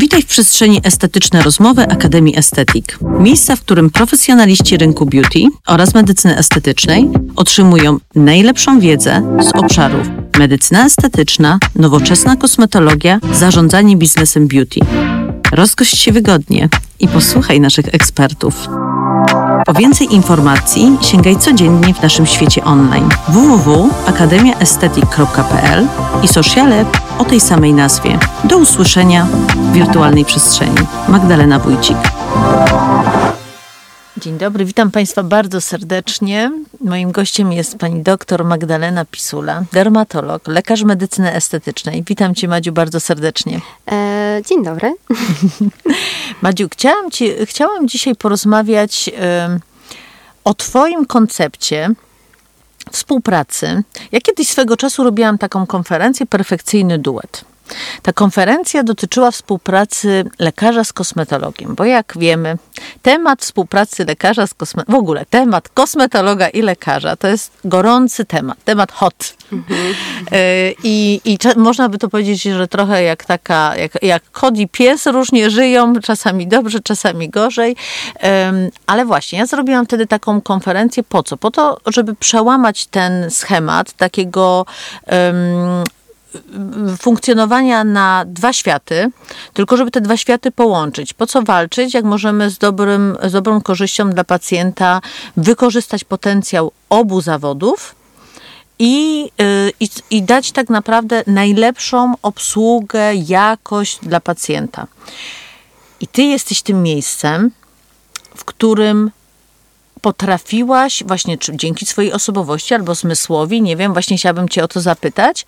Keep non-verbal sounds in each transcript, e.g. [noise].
Witaj w przestrzeni estetyczne rozmowy Akademii Estetik. Miejsca, w którym profesjonaliści rynku beauty oraz medycyny estetycznej otrzymują najlepszą wiedzę z obszarów medycyna estetyczna, nowoczesna kosmetologia, zarządzanie biznesem beauty. Rozgość się wygodnie i posłuchaj naszych ekspertów. Po więcej informacji sięgaj codziennie w naszym świecie online www.akademiaestetyk.pl i sociale o tej samej nazwie. Do usłyszenia w wirtualnej przestrzeni. Magdalena Wójcik. Dzień dobry, witam Państwa bardzo serdecznie. Moim gościem jest pani doktor Magdalena Pisula, dermatolog, lekarz medycyny estetycznej. Witam Cię, Madziu, bardzo serdecznie. E, dzień dobry. [laughs] Madziu, chciałam, ci, chciałam dzisiaj porozmawiać y, o Twoim koncepcie współpracy. Ja kiedyś swego czasu robiłam taką konferencję Perfekcyjny duet. Ta konferencja dotyczyła współpracy lekarza z kosmetologiem, bo jak wiemy, temat współpracy lekarza z kosmetologiem, w ogóle temat kosmetologa i lekarza to jest gorący temat, temat hot. Mhm. I, i można by to powiedzieć, że trochę jak taka, jak, jak pies różnie żyją, czasami dobrze, czasami gorzej. Ale właśnie, ja zrobiłam wtedy taką konferencję po co? Po to, żeby przełamać ten schemat takiego funkcjonowania na dwa światy, tylko żeby te dwa światy połączyć. Po co walczyć, jak możemy z, dobrym, z dobrą korzyścią dla pacjenta wykorzystać potencjał obu zawodów i, y, i, i dać tak naprawdę najlepszą obsługę, jakość dla pacjenta. I ty jesteś tym miejscem, w którym potrafiłaś właśnie czy dzięki swojej osobowości albo zmysłowi, nie wiem, właśnie chciałabym cię o to zapytać, y,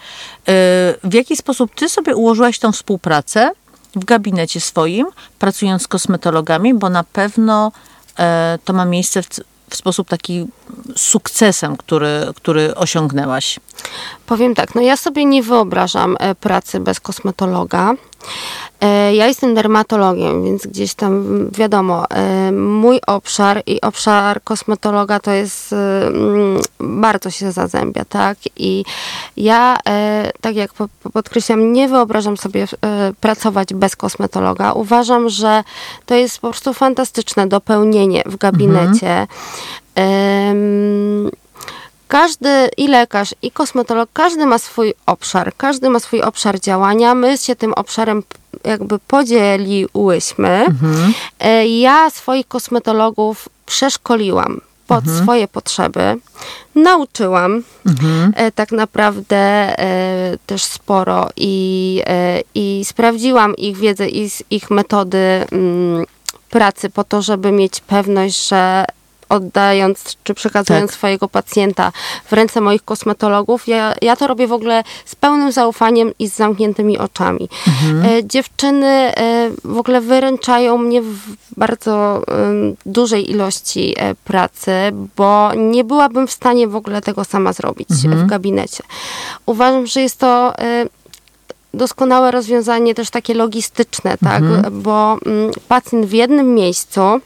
w jaki sposób ty sobie ułożyłaś tą współpracę w gabinecie swoim, pracując z kosmetologami, bo na pewno e, to ma miejsce w, w sposób taki sukcesem, który, który osiągnęłaś? Powiem tak, no ja sobie nie wyobrażam e, pracy bez kosmetologa. E, ja jestem dermatologiem, więc gdzieś tam wiadomo, e, mój obszar i obszar kosmetologa to jest mm, bardzo się zazębia, tak? I ja, tak jak podkreślam, nie wyobrażam sobie pracować bez kosmetologa. Uważam, że to jest po prostu fantastyczne dopełnienie w gabinecie. Mhm. Każdy i lekarz, i kosmetolog, każdy ma swój obszar, każdy ma swój obszar działania. My się tym obszarem jakby podzieliłyśmy. Mhm. E, ja swoich kosmetologów przeszkoliłam pod mhm. swoje potrzeby. Nauczyłam mhm. E, tak naprawdę e, też sporo i, i sprawdziłam ich wiedzę i ich metody mm, pracy po to, żeby mieć pewność, że oddając czy przekazując tak. swojego pacjenta w ręce moich kosmetologów. Ja, ja to robię w ogóle z pełnym zaufaniem i z zamkniętymi oczami. Mhm. E, dziewczyny e, w ogóle wyręczają mnie w bardzo dużej ilości e, pracy, bo nie byłabym w stanie w ogóle tego sama zrobić mhm. w gabinecie. Uważam, że jest to doskonałe rozwiązanie też takie logistyczne, tak? Mhm. Bo mm, pacjent w jednym miejscu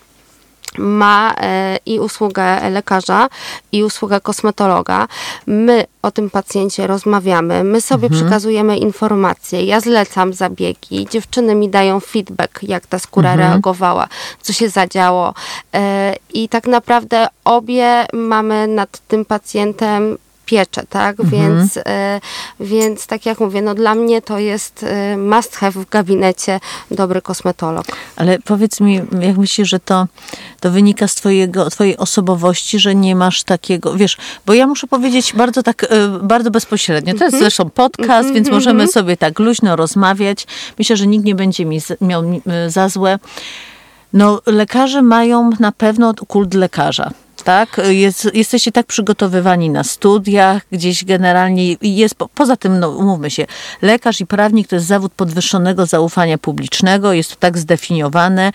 ma e, i usługę lekarza, i usługę kosmetologa. My o tym pacjencie rozmawiamy, my sobie mhm. przekazujemy informacje, ja zlecam zabiegi, dziewczyny mi dają feedback, jak ta skóra mhm. reagowała, co się zadziało. E, I tak naprawdę obie mamy nad tym pacjentem piecze, tak? Mhm. Więc, e, więc tak jak mówię, no dla mnie to jest e, must have w gabinecie dobry kosmetolog. Ale powiedz mi, jak myślisz, że to, to wynika z twojego, twojej osobowości, że nie masz takiego, wiesz, bo ja muszę powiedzieć bardzo tak, e, bardzo bezpośrednio. To jest mhm. zresztą podcast, więc mhm. możemy sobie tak luźno rozmawiać. Myślę, że nikt nie będzie mi miał za złe. No, lekarze mają na pewno kult lekarza tak? Jest, jesteście tak przygotowywani na studiach, gdzieś generalnie jest, poza tym, no umówmy się, lekarz i prawnik to jest zawód podwyższonego zaufania publicznego, jest to tak zdefiniowane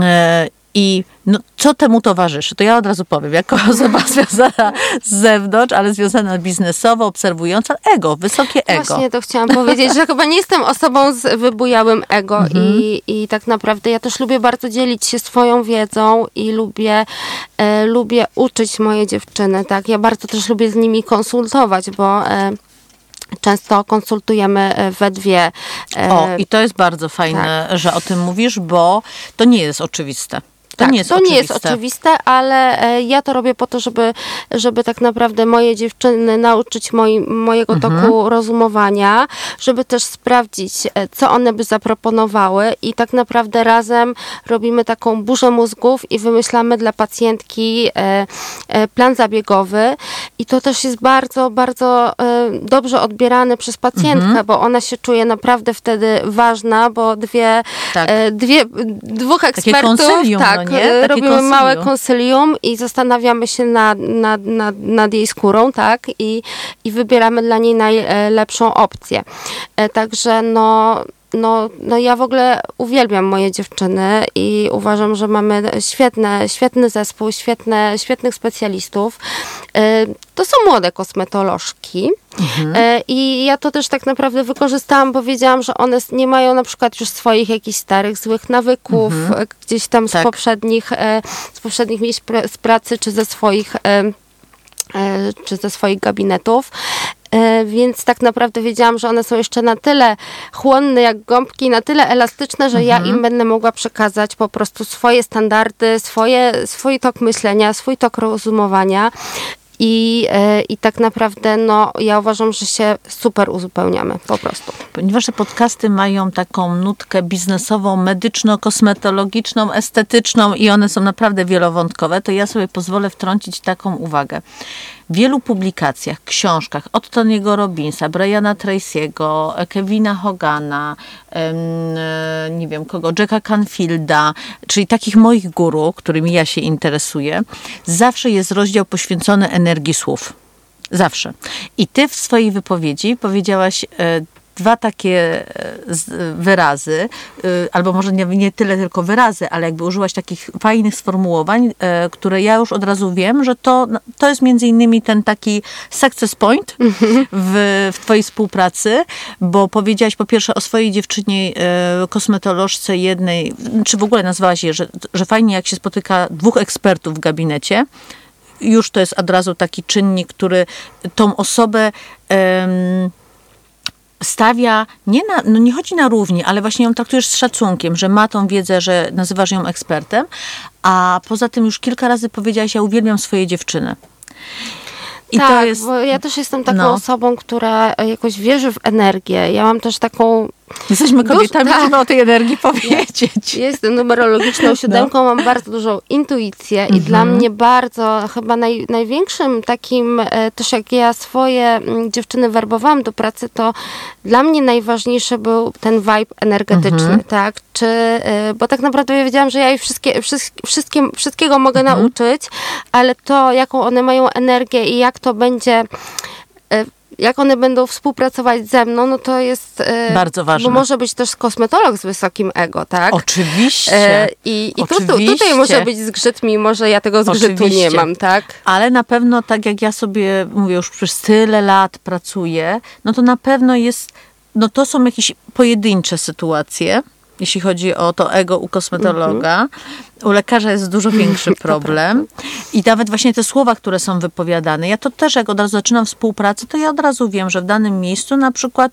e, i no, co temu towarzyszy? To ja od razu powiem, jako [laughs] osoba związana z zewnątrz, ale związana biznesowo, obserwująca, ego, wysokie ego. Właśnie to chciałam powiedzieć, że chyba nie jestem osobą z wybujałym ego mhm. i, i tak naprawdę ja też lubię bardzo dzielić się swoją wiedzą i lubię, e, lubię uczyć moje dziewczyny, tak? Ja bardzo też lubię z nimi konsultować, bo... E, Często konsultujemy we dwie. O, i to jest bardzo fajne, tak. że o tym mówisz, bo to nie jest oczywiste. To, tak, nie, jest to nie jest oczywiste, ale e, ja to robię po to, żeby, żeby tak naprawdę moje dziewczyny nauczyć moi, mojego mhm. toku rozumowania, żeby też sprawdzić, e, co one by zaproponowały i tak naprawdę razem robimy taką burzę mózgów i wymyślamy dla pacjentki e, plan zabiegowy i to też jest bardzo, bardzo dobrze odbierane przez pacjentkę, mhm. bo ona się czuje naprawdę wtedy ważna, bo dwie, tak. dwie dwóch ekspertów, tak, no nie? Takie robimy konsylium. małe konsylium i zastanawiamy się nad, nad, nad, nad jej skórą, tak? I, I wybieramy dla niej najlepszą opcję. E, także no no, no ja w ogóle uwielbiam moje dziewczyny i uważam, że mamy świetne, świetny zespół, świetne, świetnych specjalistów. E, to są młode kosmetolożki mhm. E, i ja to też tak naprawdę wykorzystałam, bo wiedziałam, że one nie mają na przykład już swoich jakichś starych, złych nawyków, mhm. gdzieś tam tak. z poprzednich, z poprzednich miejsc z pracy, czy ze swoich czy ze swoich gabinetów. E, więc tak naprawdę wiedziałam, że one są jeszcze na tyle chłonne jak gąbki, na tyle elastyczne, że mhm. ja im będę mogła przekazać po prostu swoje standardy, swoje, swój tok myślenia, swój tok rozumowania. I, e, I tak naprawdę, no, ja uważam, że się super uzupełniamy po prostu. Ponieważ te podcasty mają taką nutkę biznesową, medyczno-kosmetologiczną, estetyczną i one są naprawdę wielowątkowe, to ja sobie pozwolę wtrącić taką uwagę wielu publikacjach, książkach od Tony'ego Robinsa, Briana Tracy'ego, Kevina Hogana, e, nie wiem kogo, Jacka Canfielda, czyli takich moich guru, którymi ja się interesuję, zawsze jest rozdział poświęcony energii słów. Zawsze. I ty w swojej wypowiedzi powiedziałaś e, dwa takie e, wyrazy, e, albo może nie, nie, tyle tylko wyrazy, ale jakby użyłaś takich fajnych sformułowań, e, które ja już od razu wiem, że to, no, to jest między innymi ten taki success point w, w twojej współpracy, bo powiedziałaś po pierwsze o swojej dziewczynie kosmetolożce jednej, czy w ogóle nazwałaś je, że, że fajnie jak się spotyka dwóch ekspertów w gabinecie, już to jest od razu taki czynnik, który tą osobę stawia, nie, na, no nie chodzi na równi, ale właśnie ją traktujesz z szacunkiem, że ma tą wiedzę, że nazywasz ją ekspertem, a poza tym już kilka razy powiedziałaś, ja uwielbiam swoje dziewczyny. I tak, to jest... bo ja też jestem taką no. osobą, która jakoś wierzy w energię. Ja mam też taką Jesteśmy kobietami, Duż, tak. o tej energii [laughs] powiedzieć. Jestem numerologiczną no. siódemką, no. mam bardzo dużą intuicję i dla mhm. mnie bardzo, chyba naj, największym takim, e, też jak ja swoje mm, dziewczyny werbowałam do pracy, to dla mnie najważniejszy był ten vibe energetyczny, mhm. tak? Czy, e, bo tak naprawdę ja wiedziałam, że ja jej wszystkie, wszystkie, wszystkiego mogę mhm. nauczyć, ale to, jaką one mają energię i jak to będzie jak one będą współpracować ze mną, no to jest... E, Bardzo ważne. Bo może być też kosmetolog z wysokim ego, tak? Oczywiście. E, I, i Oczywiście. Tu, tutaj może być zgrzyt, mimo że ja tego zgrzytu Oczywiście. nie mam, tak? Ale na pewno, tak jak ja sobie, mówię, już przez tyle lat pracuję, no to na pewno jest, no to są jakieś pojedyncze sytuacje, jeśli chodzi o to ego u kosmetologa. Mhm. U lekarza jest dużo większy [laughs] problem. I nawet właśnie te słowa, które są wypowiadane. Ja to też, jak od razu zaczynam współpracę, to ja od razu wiem, że w danym miejscu na przykład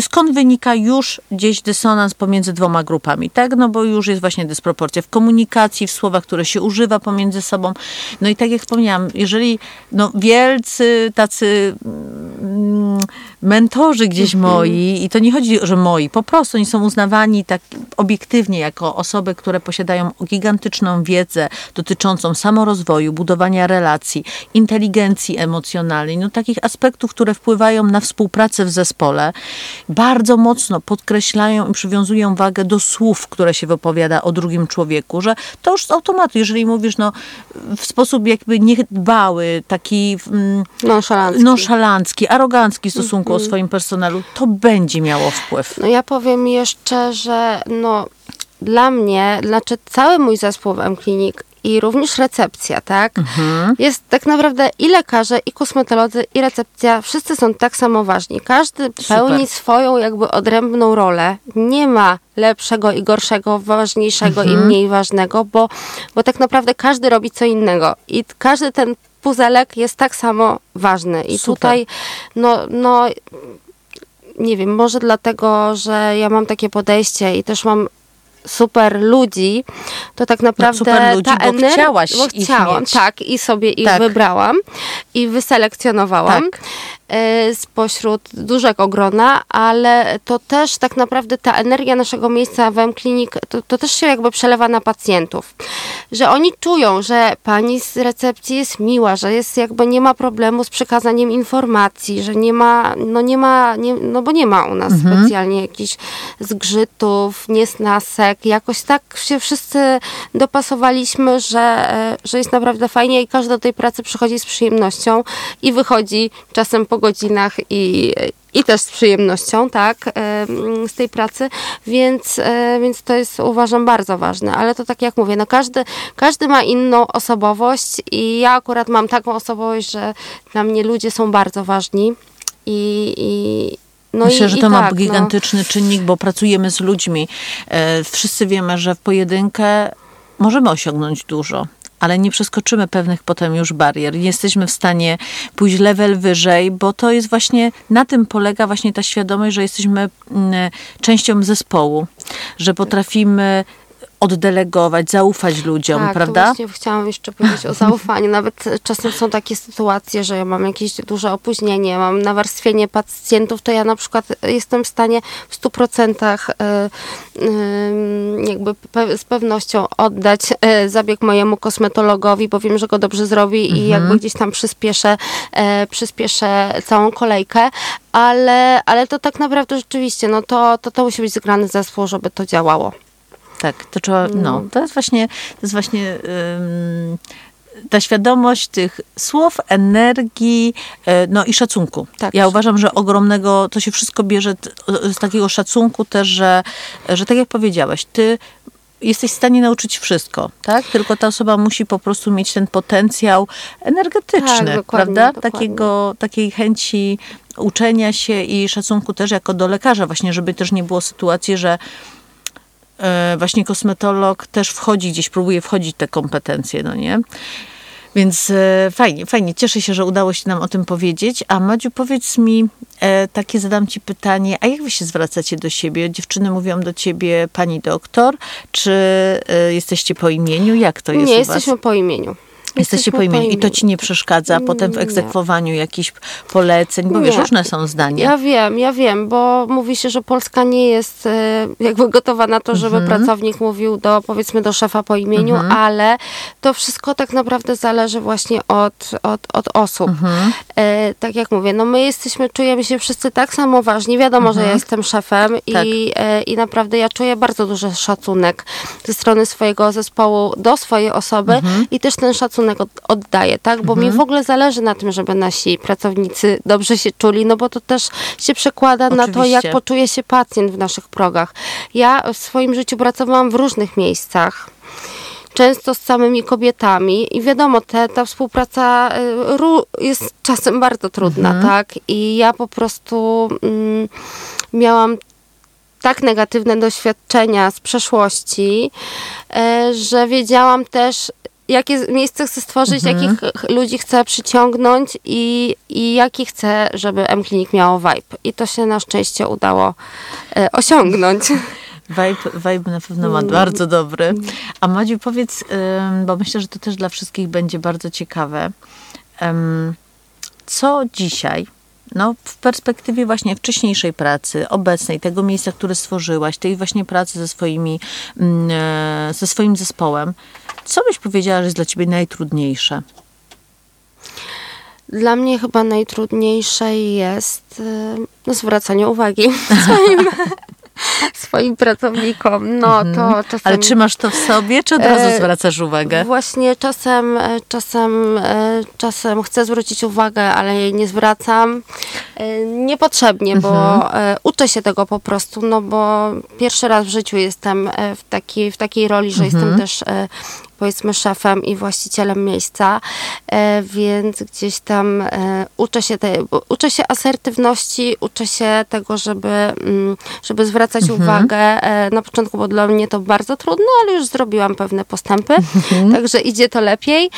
skąd wynika już gdzieś dysonans pomiędzy dwoma grupami, tak? No bo już jest właśnie dysproporcja w komunikacji, w słowach, które się używa pomiędzy sobą. No i tak jak wspomniałam, jeżeli no, wielcy tacy mm, mentorzy gdzieś mhm. moi, i to nie chodzi, że moi, po prostu oni są uznawani tak obiektywnie jako osoby, które posiadają gigantyczną wiedzę dotyczącą samorozwoju, budowania relacji, inteligencji emocjonalnej, no takich aspektów, które wpływają na współpracę w zespole, bardzo mocno podkreślają i przywiązują wagę do słów, które się wypowiada o drugim człowieku, że to już z automatu, jeżeli mówisz no, w sposób jakby niedbały, taki mm, nonszalancki. nonszalancki, arogancki w stosunku mm -hmm. o swoim personelu, to będzie miało wpływ. No ja powiem jeszcze, że no dla mnie, znaczy cały mój zespół w M-Clinic i również recepcja, tak? Jest tak naprawdę i lekarze, i kosmetolodzy, i recepcja, wszyscy są tak samo ważni. Każdy pełni swoją jakby odrębną rolę. Nie ma lepszego i gorszego, ważniejszego i mniej ważnego, bo, bo tak naprawdę każdy robi co innego i każdy ten puzelek jest tak samo ważny. I Super. tutaj, no, no, nie wiem, może dlatego, że ja mam takie podejście i też mam super ludzi, to tak naprawdę super ludzi, ta bo chciałaś bo ich chciałam, mieć. tak, i sobie ich Tak. wybrałam i wyselekcjonowałam Tak. E, spośród dużego grona, ale to też tak naprawdę ta energia naszego miejsca w M-Klinik, to, to też się jakby przelewa na pacjentów. Że oni czują, że pani z recepcji jest miła, że jest jakby nie ma problemu z przekazaniem informacji, że nie ma, no nie ma, nie, no bo nie ma u nas specjalnie jakichś zgrzytów, niesnasek. Jakoś tak się wszyscy dopasowaliśmy, że, e, że jest naprawdę fajnie i każdy do tej pracy przychodzi z przyjemnością i wychodzi czasem po godzinach i, i też z przyjemnością, tak, z tej pracy, więc, e, więc to jest uważam bardzo ważne, ale to tak jak mówię, no każdy, każdy ma inną osobowość i ja akurat mam taką osobowość, że dla mnie ludzie są bardzo ważni i, i no Myślę, i, że to ma tak, no. gigantyczny czynnik, bo pracujemy z ludźmi. E, Wszyscy wiemy, że w pojedynkę możemy osiągnąć dużo. Ale nie przeskoczymy pewnych potem już barier. Nie jesteśmy w stanie pójść level wyżej, bo to jest właśnie, na tym polega właśnie ta świadomość, że jesteśmy mm, częścią zespołu, że potrafimy oddelegować, zaufać ludziom, tak, prawda? To właśnie chciałam jeszcze powiedzieć o zaufaniu. Nawet czasem są takie sytuacje, że ja mam jakieś duże opóźnienie, mam nawarstwienie pacjentów, to ja na przykład jestem w stanie w 100% e, em, jakby z pewnością oddać e, zabieg mojemu kosmetologowi, bo wiem, że go dobrze zrobi i jakby gdzieś tam przyspieszę, e, przyspieszę całą kolejkę, ale, ale to tak naprawdę rzeczywiście, no to, to, to musi być zgrany zespół, żeby to działało. Tak, to trzeba, no, to jest właśnie, to jest właśnie ym, ta świadomość tych słów, energii, e, no i szacunku. Tak. Ja uważam, że ogromnego, to się wszystko bierze z takiego szacunku też, że, że tak jak powiedziałeś, ty jesteś w stanie nauczyć wszystko, tak? Tylko ta osoba musi po prostu mieć ten potencjał energetyczny, Tak, dokładnie, prawda? dokładnie. Takiego, takiej chęci uczenia się i szacunku też jako do lekarza, właśnie, żeby też nie było sytuacji, że właśnie kosmetolog też wchodzi gdzieś, próbuje wchodzić te kompetencje, no nie? Więc e, fajnie, fajnie. Cieszę się, że udało się nam o tym powiedzieć. A Madziu, powiedz mi, e, takie zadam ci pytanie, a jak wy się zwracacie do siebie? Dziewczyny mówią do ciebie pani doktor, czy e, jesteście po imieniu? Jak to jest Nie, jesteśmy po imieniu. Jesteście po imieniu. I to ci nie przeszkadza potem w egzekwowaniu jakichś poleceń? Bo wiesz, Nie. różne są zdania. Ja wiem, ja wiem, bo mówi się, że Polska nie jest e, jakby gotowa na to, żeby Mhm. pracownik mówił do, powiedzmy, do szefa po imieniu, ale to wszystko tak naprawdę zależy właśnie od, od, od osób. Mhm. E, tak jak mówię, no my jesteśmy, czujemy się wszyscy tak samo ważni. Wiadomo, że ja jestem szefem Mhm. Tak. i, e, i naprawdę ja czuję bardzo duży szacunek ze strony swojego zespołu do swojej osoby Mhm. i też ten szacunek od, oddaję, tak? Bo mi w ogóle zależy na tym, żeby nasi pracownicy dobrze się czuli, no bo to też się przekłada na to, Oczywiście. jak poczuje się pacjent w naszych progach. Ja w swoim życiu pracowałam w różnych miejscach często z samymi kobietami i wiadomo, te, ta współpraca y, jest czasem bardzo trudna, tak? I ja po prostu mm, miałam tak negatywne doświadczenia z przeszłości, e, że wiedziałam też, jakie miejsce chcę stworzyć, jakich ch- ludzi chcę przyciągnąć i, i jaki chcę, żeby M-Klinik miało vibe. I to się na szczęście udało e, osiągnąć. Vibe, vibe na pewno ma bardzo dobry. A Madziu, powiedz, bo myślę, że to też dla wszystkich będzie bardzo ciekawe. Co dzisiaj, no w perspektywie właśnie wcześniejszej pracy, obecnej, tego miejsca, które stworzyłaś, tej właśnie pracy ze swoimi, mm, e, ze swoim zespołem, co byś powiedziała, że jest dla ciebie najtrudniejsze? Dla mnie chyba najtrudniejsze jest e, no, zwracanie uwagi [laughs] swoim, [laughs] swoim pracownikom. No to czasem... Ale trzymasz to w sobie, czy od razu E, zwracasz uwagę? Właśnie czasem, e, czasem, e, czasem chcę zwrócić uwagę, ale jej nie zwracam. E, Niepotrzebnie, bo Mhm. e, uczę się tego po prostu, no bo pierwszy raz w życiu jestem w takiej, w takiej roli, że Mhm. jestem też powiedzmy szefem i właścicielem miejsca, e, więc gdzieś tam e, uczę się, tej, uczę się asertywności, uczę się tego, żeby, mm, żeby zwracać mhm. uwagę. E, na początku było dla mnie to bardzo trudne, ale już zrobiłam pewne postępy, mhm. także idzie to lepiej.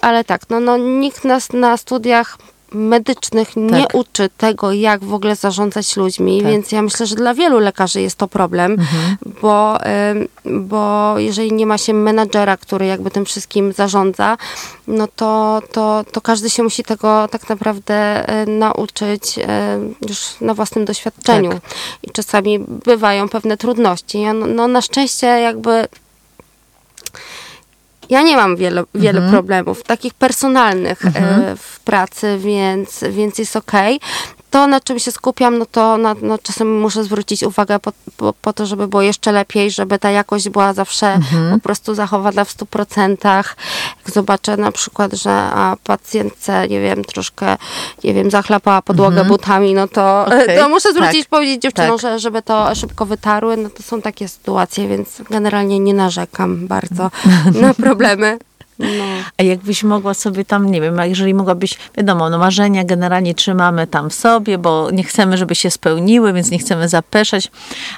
Ale tak, no, no nikt nas na studiach medycznych tak. nie uczy tego, jak w ogóle zarządzać ludźmi, tak. więc ja myślę, że dla wielu lekarzy jest to problem, mhm. bo, bo jeżeli nie ma się menadżera, który jakby tym wszystkim zarządza, no to, to, to każdy się musi tego tak naprawdę e, nauczyć już na własnym doświadczeniu. Tak. I czasami bywają pewne trudności. No, no na szczęście jakby ja nie mam wiele, wiele mhm. problemów, takich personalnych mhm. E, w pracy, więc, więc jest okej. Okay to, na czym się skupiam, no to na, no, czasem muszę zwrócić uwagę po, po, po, to, żeby było jeszcze lepiej, żeby ta jakość była zawsze mhm. po prostu zachowana w 100%. Jak zobaczę na przykład, że a pacjentce, nie wiem, troszkę, nie wiem, zachlapała podłogę mhm. butami, no to, okay. to muszę zwrócić, tak. powiedzieć dziewczynom, tak. że, żeby to szybko wytarły. No to są takie sytuacje, więc generalnie nie narzekam bardzo na problemy. [laughs] No. A jakbyś mogła sobie tam, nie wiem, jeżeli mogłabyś, wiadomo, no marzenia generalnie trzymamy tam w sobie, bo nie chcemy, żeby się spełniły, więc nie chcemy zapeszać,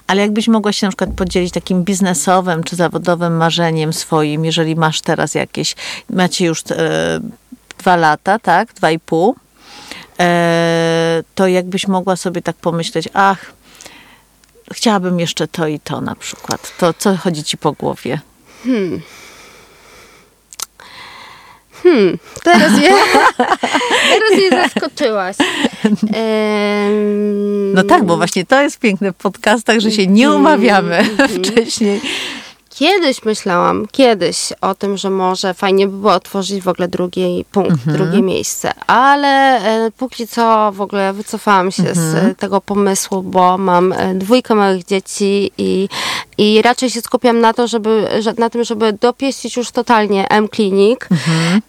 ale jakbyś mogła się na przykład podzielić takim biznesowym czy zawodowym marzeniem swoim, jeżeli masz teraz jakieś, macie już e, dwa lata, tak, dwa i pół, e, to jakbyś mogła sobie tak pomyśleć, ach, chciałabym jeszcze to i to na przykład. To co chodzi ci po głowie? Hmm. Hmm, teraz je, [laughs] teraz je zaskoczyłaś. no tak, bo właśnie to jest piękne w podcastach, że się nie umawiamy mm wcześniej. Kiedyś myślałam, kiedyś o tym, że może fajnie by było otworzyć w ogóle drugi punkt, mhm. drugie miejsce, ale e, póki co w ogóle wycofałam się mhm. z tego pomysłu, bo mam e, dwójkę małych dzieci i, i raczej się skupiam na to, żeby, na tym, żeby dopieścić już totalnie M-Klinik. Mhm.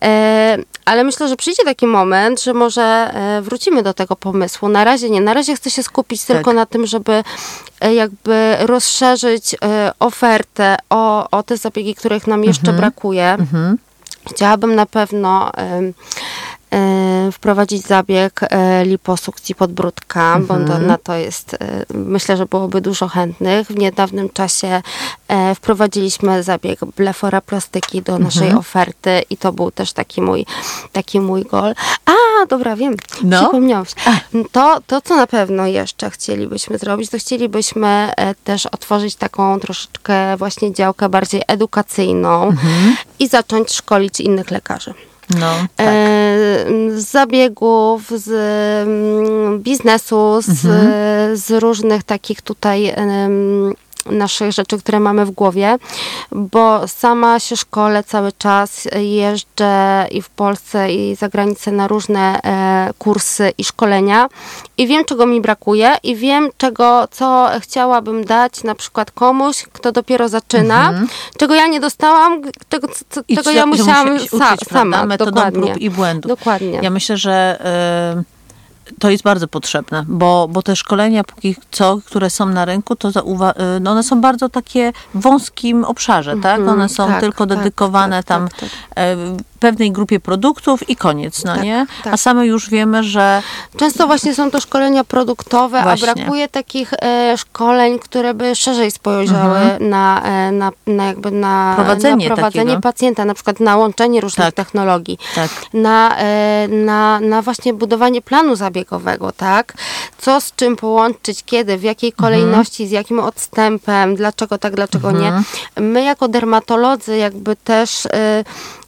Ale myślę, że przyjdzie taki moment, że może e, wrócimy do tego pomysłu. Na razie nie. Na razie chcę się skupić tak. tylko na tym, żeby e, jakby rozszerzyć e, ofertę o, o te zabiegi, których nam jeszcze mhm. brakuje. Mhm. Chciałabym na pewno wprowadzić zabieg e, liposukcji podbródka, mhm. bo to, na to jest, e, myślę, że byłoby dużo chętnych. W niedawnym czasie wprowadziliśmy zabieg bleforaplastyki do naszej mhm. oferty i to był też taki mój, taki mój gol. A, dobra, wiem, no. przypomniałam się. To, to, co na pewno jeszcze chcielibyśmy zrobić, to chcielibyśmy też otworzyć taką troszeczkę właśnie działkę bardziej edukacyjną mhm. i zacząć szkolić innych lekarzy. No, tak. e, z zabiegów, z mm, biznesu, z, mhm. z różnych takich tutaj naszych rzeczy, które mamy w głowie, bo sama się szkole cały czas, jeżdżę i w Polsce i za granicę na różne e, kursy i szkolenia i wiem, czego mi brakuje i wiem, czego, co chciałabym dać na przykład komuś, kto dopiero zaczyna, mhm. czego ja nie dostałam, czego, co, czego ja musiałam uczyć, sa, sama. Metodą dokładnie. prób i błędów. Dokładnie. Ja myślę, że... to jest bardzo potrzebne, bo, bo te szkolenia póki co, które są na rynku, to zauwa- y, no one są bardzo takie w wąskim obszarze, tak? One są tak, tylko tak, dedykowane tak, tam tak, tak. E, pewnej grupie produktów i koniec, no tak, nie? Tak. A same już wiemy, że... Często właśnie są to szkolenia produktowe, właśnie. a brakuje takich e, szkoleń, które by szerzej spojrzały mhm. na, e, na, na jakby na prowadzenie, na prowadzenie pacjenta, na przykład na łączenie różnych tak. technologii, tak. Na, e, na, na właśnie budowanie planu zabiegowego, tak? Co z czym połączyć, kiedy, w jakiej mhm. kolejności, mhm. z jakim odstępem, dlaczego tak, dlaczego mhm. nie. My jako dermatolodzy jakby też e,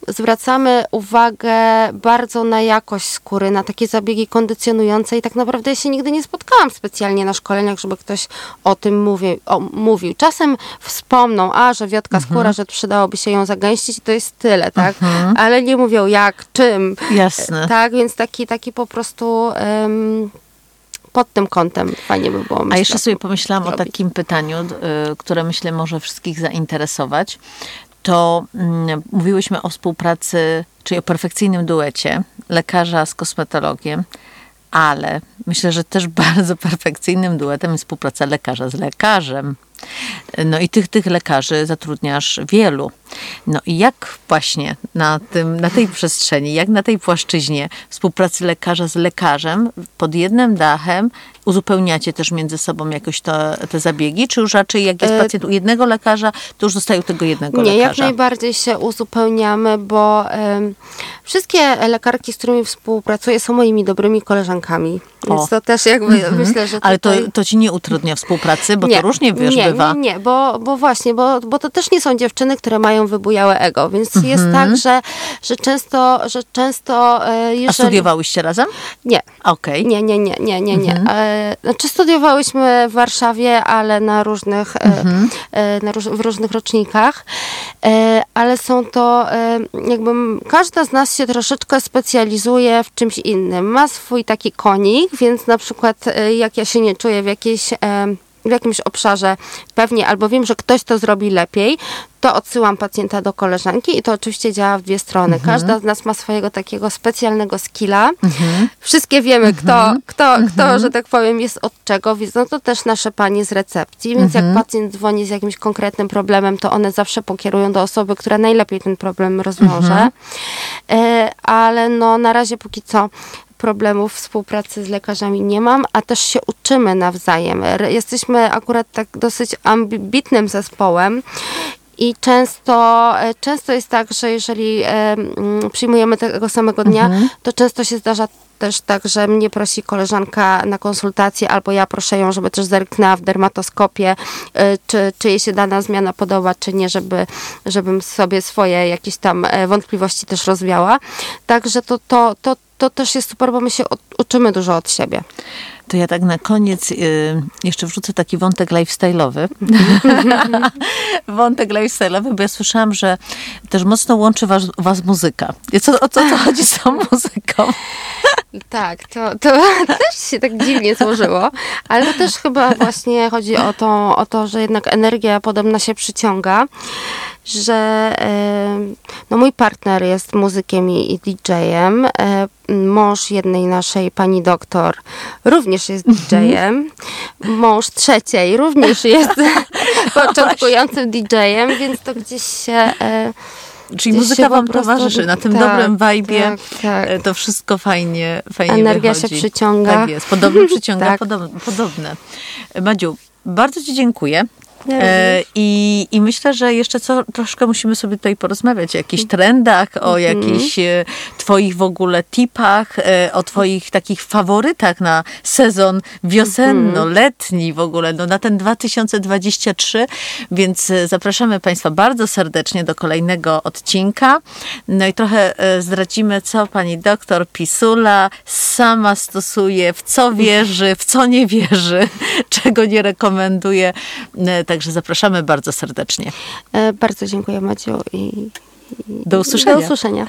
zwracamy uwagę bardzo na jakość skóry, na takie zabiegi kondycjonujące i tak naprawdę ja się nigdy nie spotkałam specjalnie na szkoleniach, żeby ktoś o tym mówi, o, mówił. Czasem wspomną, a, że wiotka mhm. skóra, że przydałoby się ją zagęścić i to jest tyle, tak? Mhm. Ale nie mówią jak, czym. Jasne. Tak, więc taki, taki po prostu... Um, pod tym kątem fajnie by było. Myślę, A jeszcze sobie pomyślałam robić. o takim pytaniu, y, które myślę może wszystkich zainteresować to mm, mówiłyśmy o współpracy, czyli o perfekcyjnym duecie lekarza z kosmetologiem, ale myślę, że też [laughs] bardzo perfekcyjnym duetem jest współpraca lekarza z lekarzem. No i tych, tych lekarzy zatrudniasz wielu. No i jak właśnie na, tym, na tej przestrzeni, jak na tej płaszczyźnie współpracy lekarza z lekarzem pod jednym dachem uzupełniacie też między sobą jakoś to, te zabiegi, czy już raczej jak jest E, pacjent u jednego lekarza, to już zostaje u tego jednego Nie, jak lekarza? najbardziej się uzupełniamy, bo em, wszystkie lekarki, z którymi współpracuję, są moimi dobrymi koleżankami. Więc O. to też jakby myślę, że Ale to, tutaj... to ci nie utrudnia współpracy, bo to różnie wiesz, nie, bywa. Nie, nie, bo, bo właśnie, bo, bo to też nie są dziewczyny, które mają wybujałe ego, więc Mhm. jest tak, że, że często, że często e, A jeżeli... studiowałyście razem? Nie, Okej. nie, nie, nie, nie, nie, nie. Mhm. E, znaczy studiowałyśmy w Warszawie, ale na różnych, e, Mhm. na róż, w różnych rocznikach, ale są to jakby każda z nas się troszeczkę specjalizuje w czymś innym. Ma swój taki konik, więc na przykład jak ja się nie czuję w jakiejś w jakimś obszarze pewnie, albo wiem, że ktoś to zrobi lepiej, to odsyłam pacjenta do koleżanki i to oczywiście działa w dwie strony. Mhm. Każda z nas ma swojego takiego specjalnego skilla. Wszystkie wiemy, kto, kto, kto, że tak powiem, jest od czego, więc no to też nasze panie z recepcji, więc jak pacjent dzwoni z jakimś konkretnym problemem, to one zawsze pokierują do osoby, która najlepiej ten problem rozwiąże. E, ale no na razie póki co problemów współpracy z lekarzami nie mam, a też się uczymy nawzajem. Jesteśmy akurat tak dosyć ambitnym zespołem i często, e, często jest tak, że jeżeli e, przyjmujemy tego samego dnia, to często się zdarza też tak, że mnie prosi koleżanka na konsultację, albo ja proszę ją, żeby też zerknęła w dermatoskopie, czy, czy jej się dana zmiana podoba, czy nie, żeby, żebym sobie swoje jakieś tam e, wątpliwości też rozwiała. Także to, to, to, to też jest super, bo my się uczymy dużo od siebie. To ja tak na koniec y, jeszcze wrzucę taki wątek lifestyle'owy. [laughs] wątek lifestyle'owy, bo ja słyszałam, że też mocno łączy was, was muzyka. I co, o co to chodzi z tą muzyką? Tak, to, to [laughs] też się tak dziwnie złożyło, ale to też chyba właśnie chodzi o to, o to że jednak energia podobna się przyciąga, że no mój partner jest muzykiem i, DJ-em, mąż jednej naszej pani doktor również jest DJ-em, mąż trzeciej również jest [laughs] początkującym DJ-em, więc to gdzieś się... E, Czyli Gdzieś muzyka się wam towarzyszy na tym tak, dobrym wajbie. tak, tak. e, To wszystko fajnie, fajnie Energia się wychodzi. przyciąga. Tak jest, podobne przyciąga [laughs] Tak. podobne, podobne. Madziu, bardzo ci dziękuję. E. I, I myślę, że jeszcze co, troszkę musimy sobie tutaj porozmawiać o jakichś trendach, o Mhm. jakichś e, twoich w ogóle tipach, e, o twoich takich faworytach na sezon wiosenno-letni w ogóle, no na ten 2023, więc e, zapraszamy Państwa bardzo serdecznie do kolejnego odcinka. No i trochę e, zdradzimy, co pani doktor Pisula sama stosuje, w co wierzy, w co nie wierzy, [laughs] czego nie rekomenduje. E, Także zapraszamy bardzo serdecznie. e, bardzo dziękuję Maciu i, i Do usłyszenia. Do usłyszenia.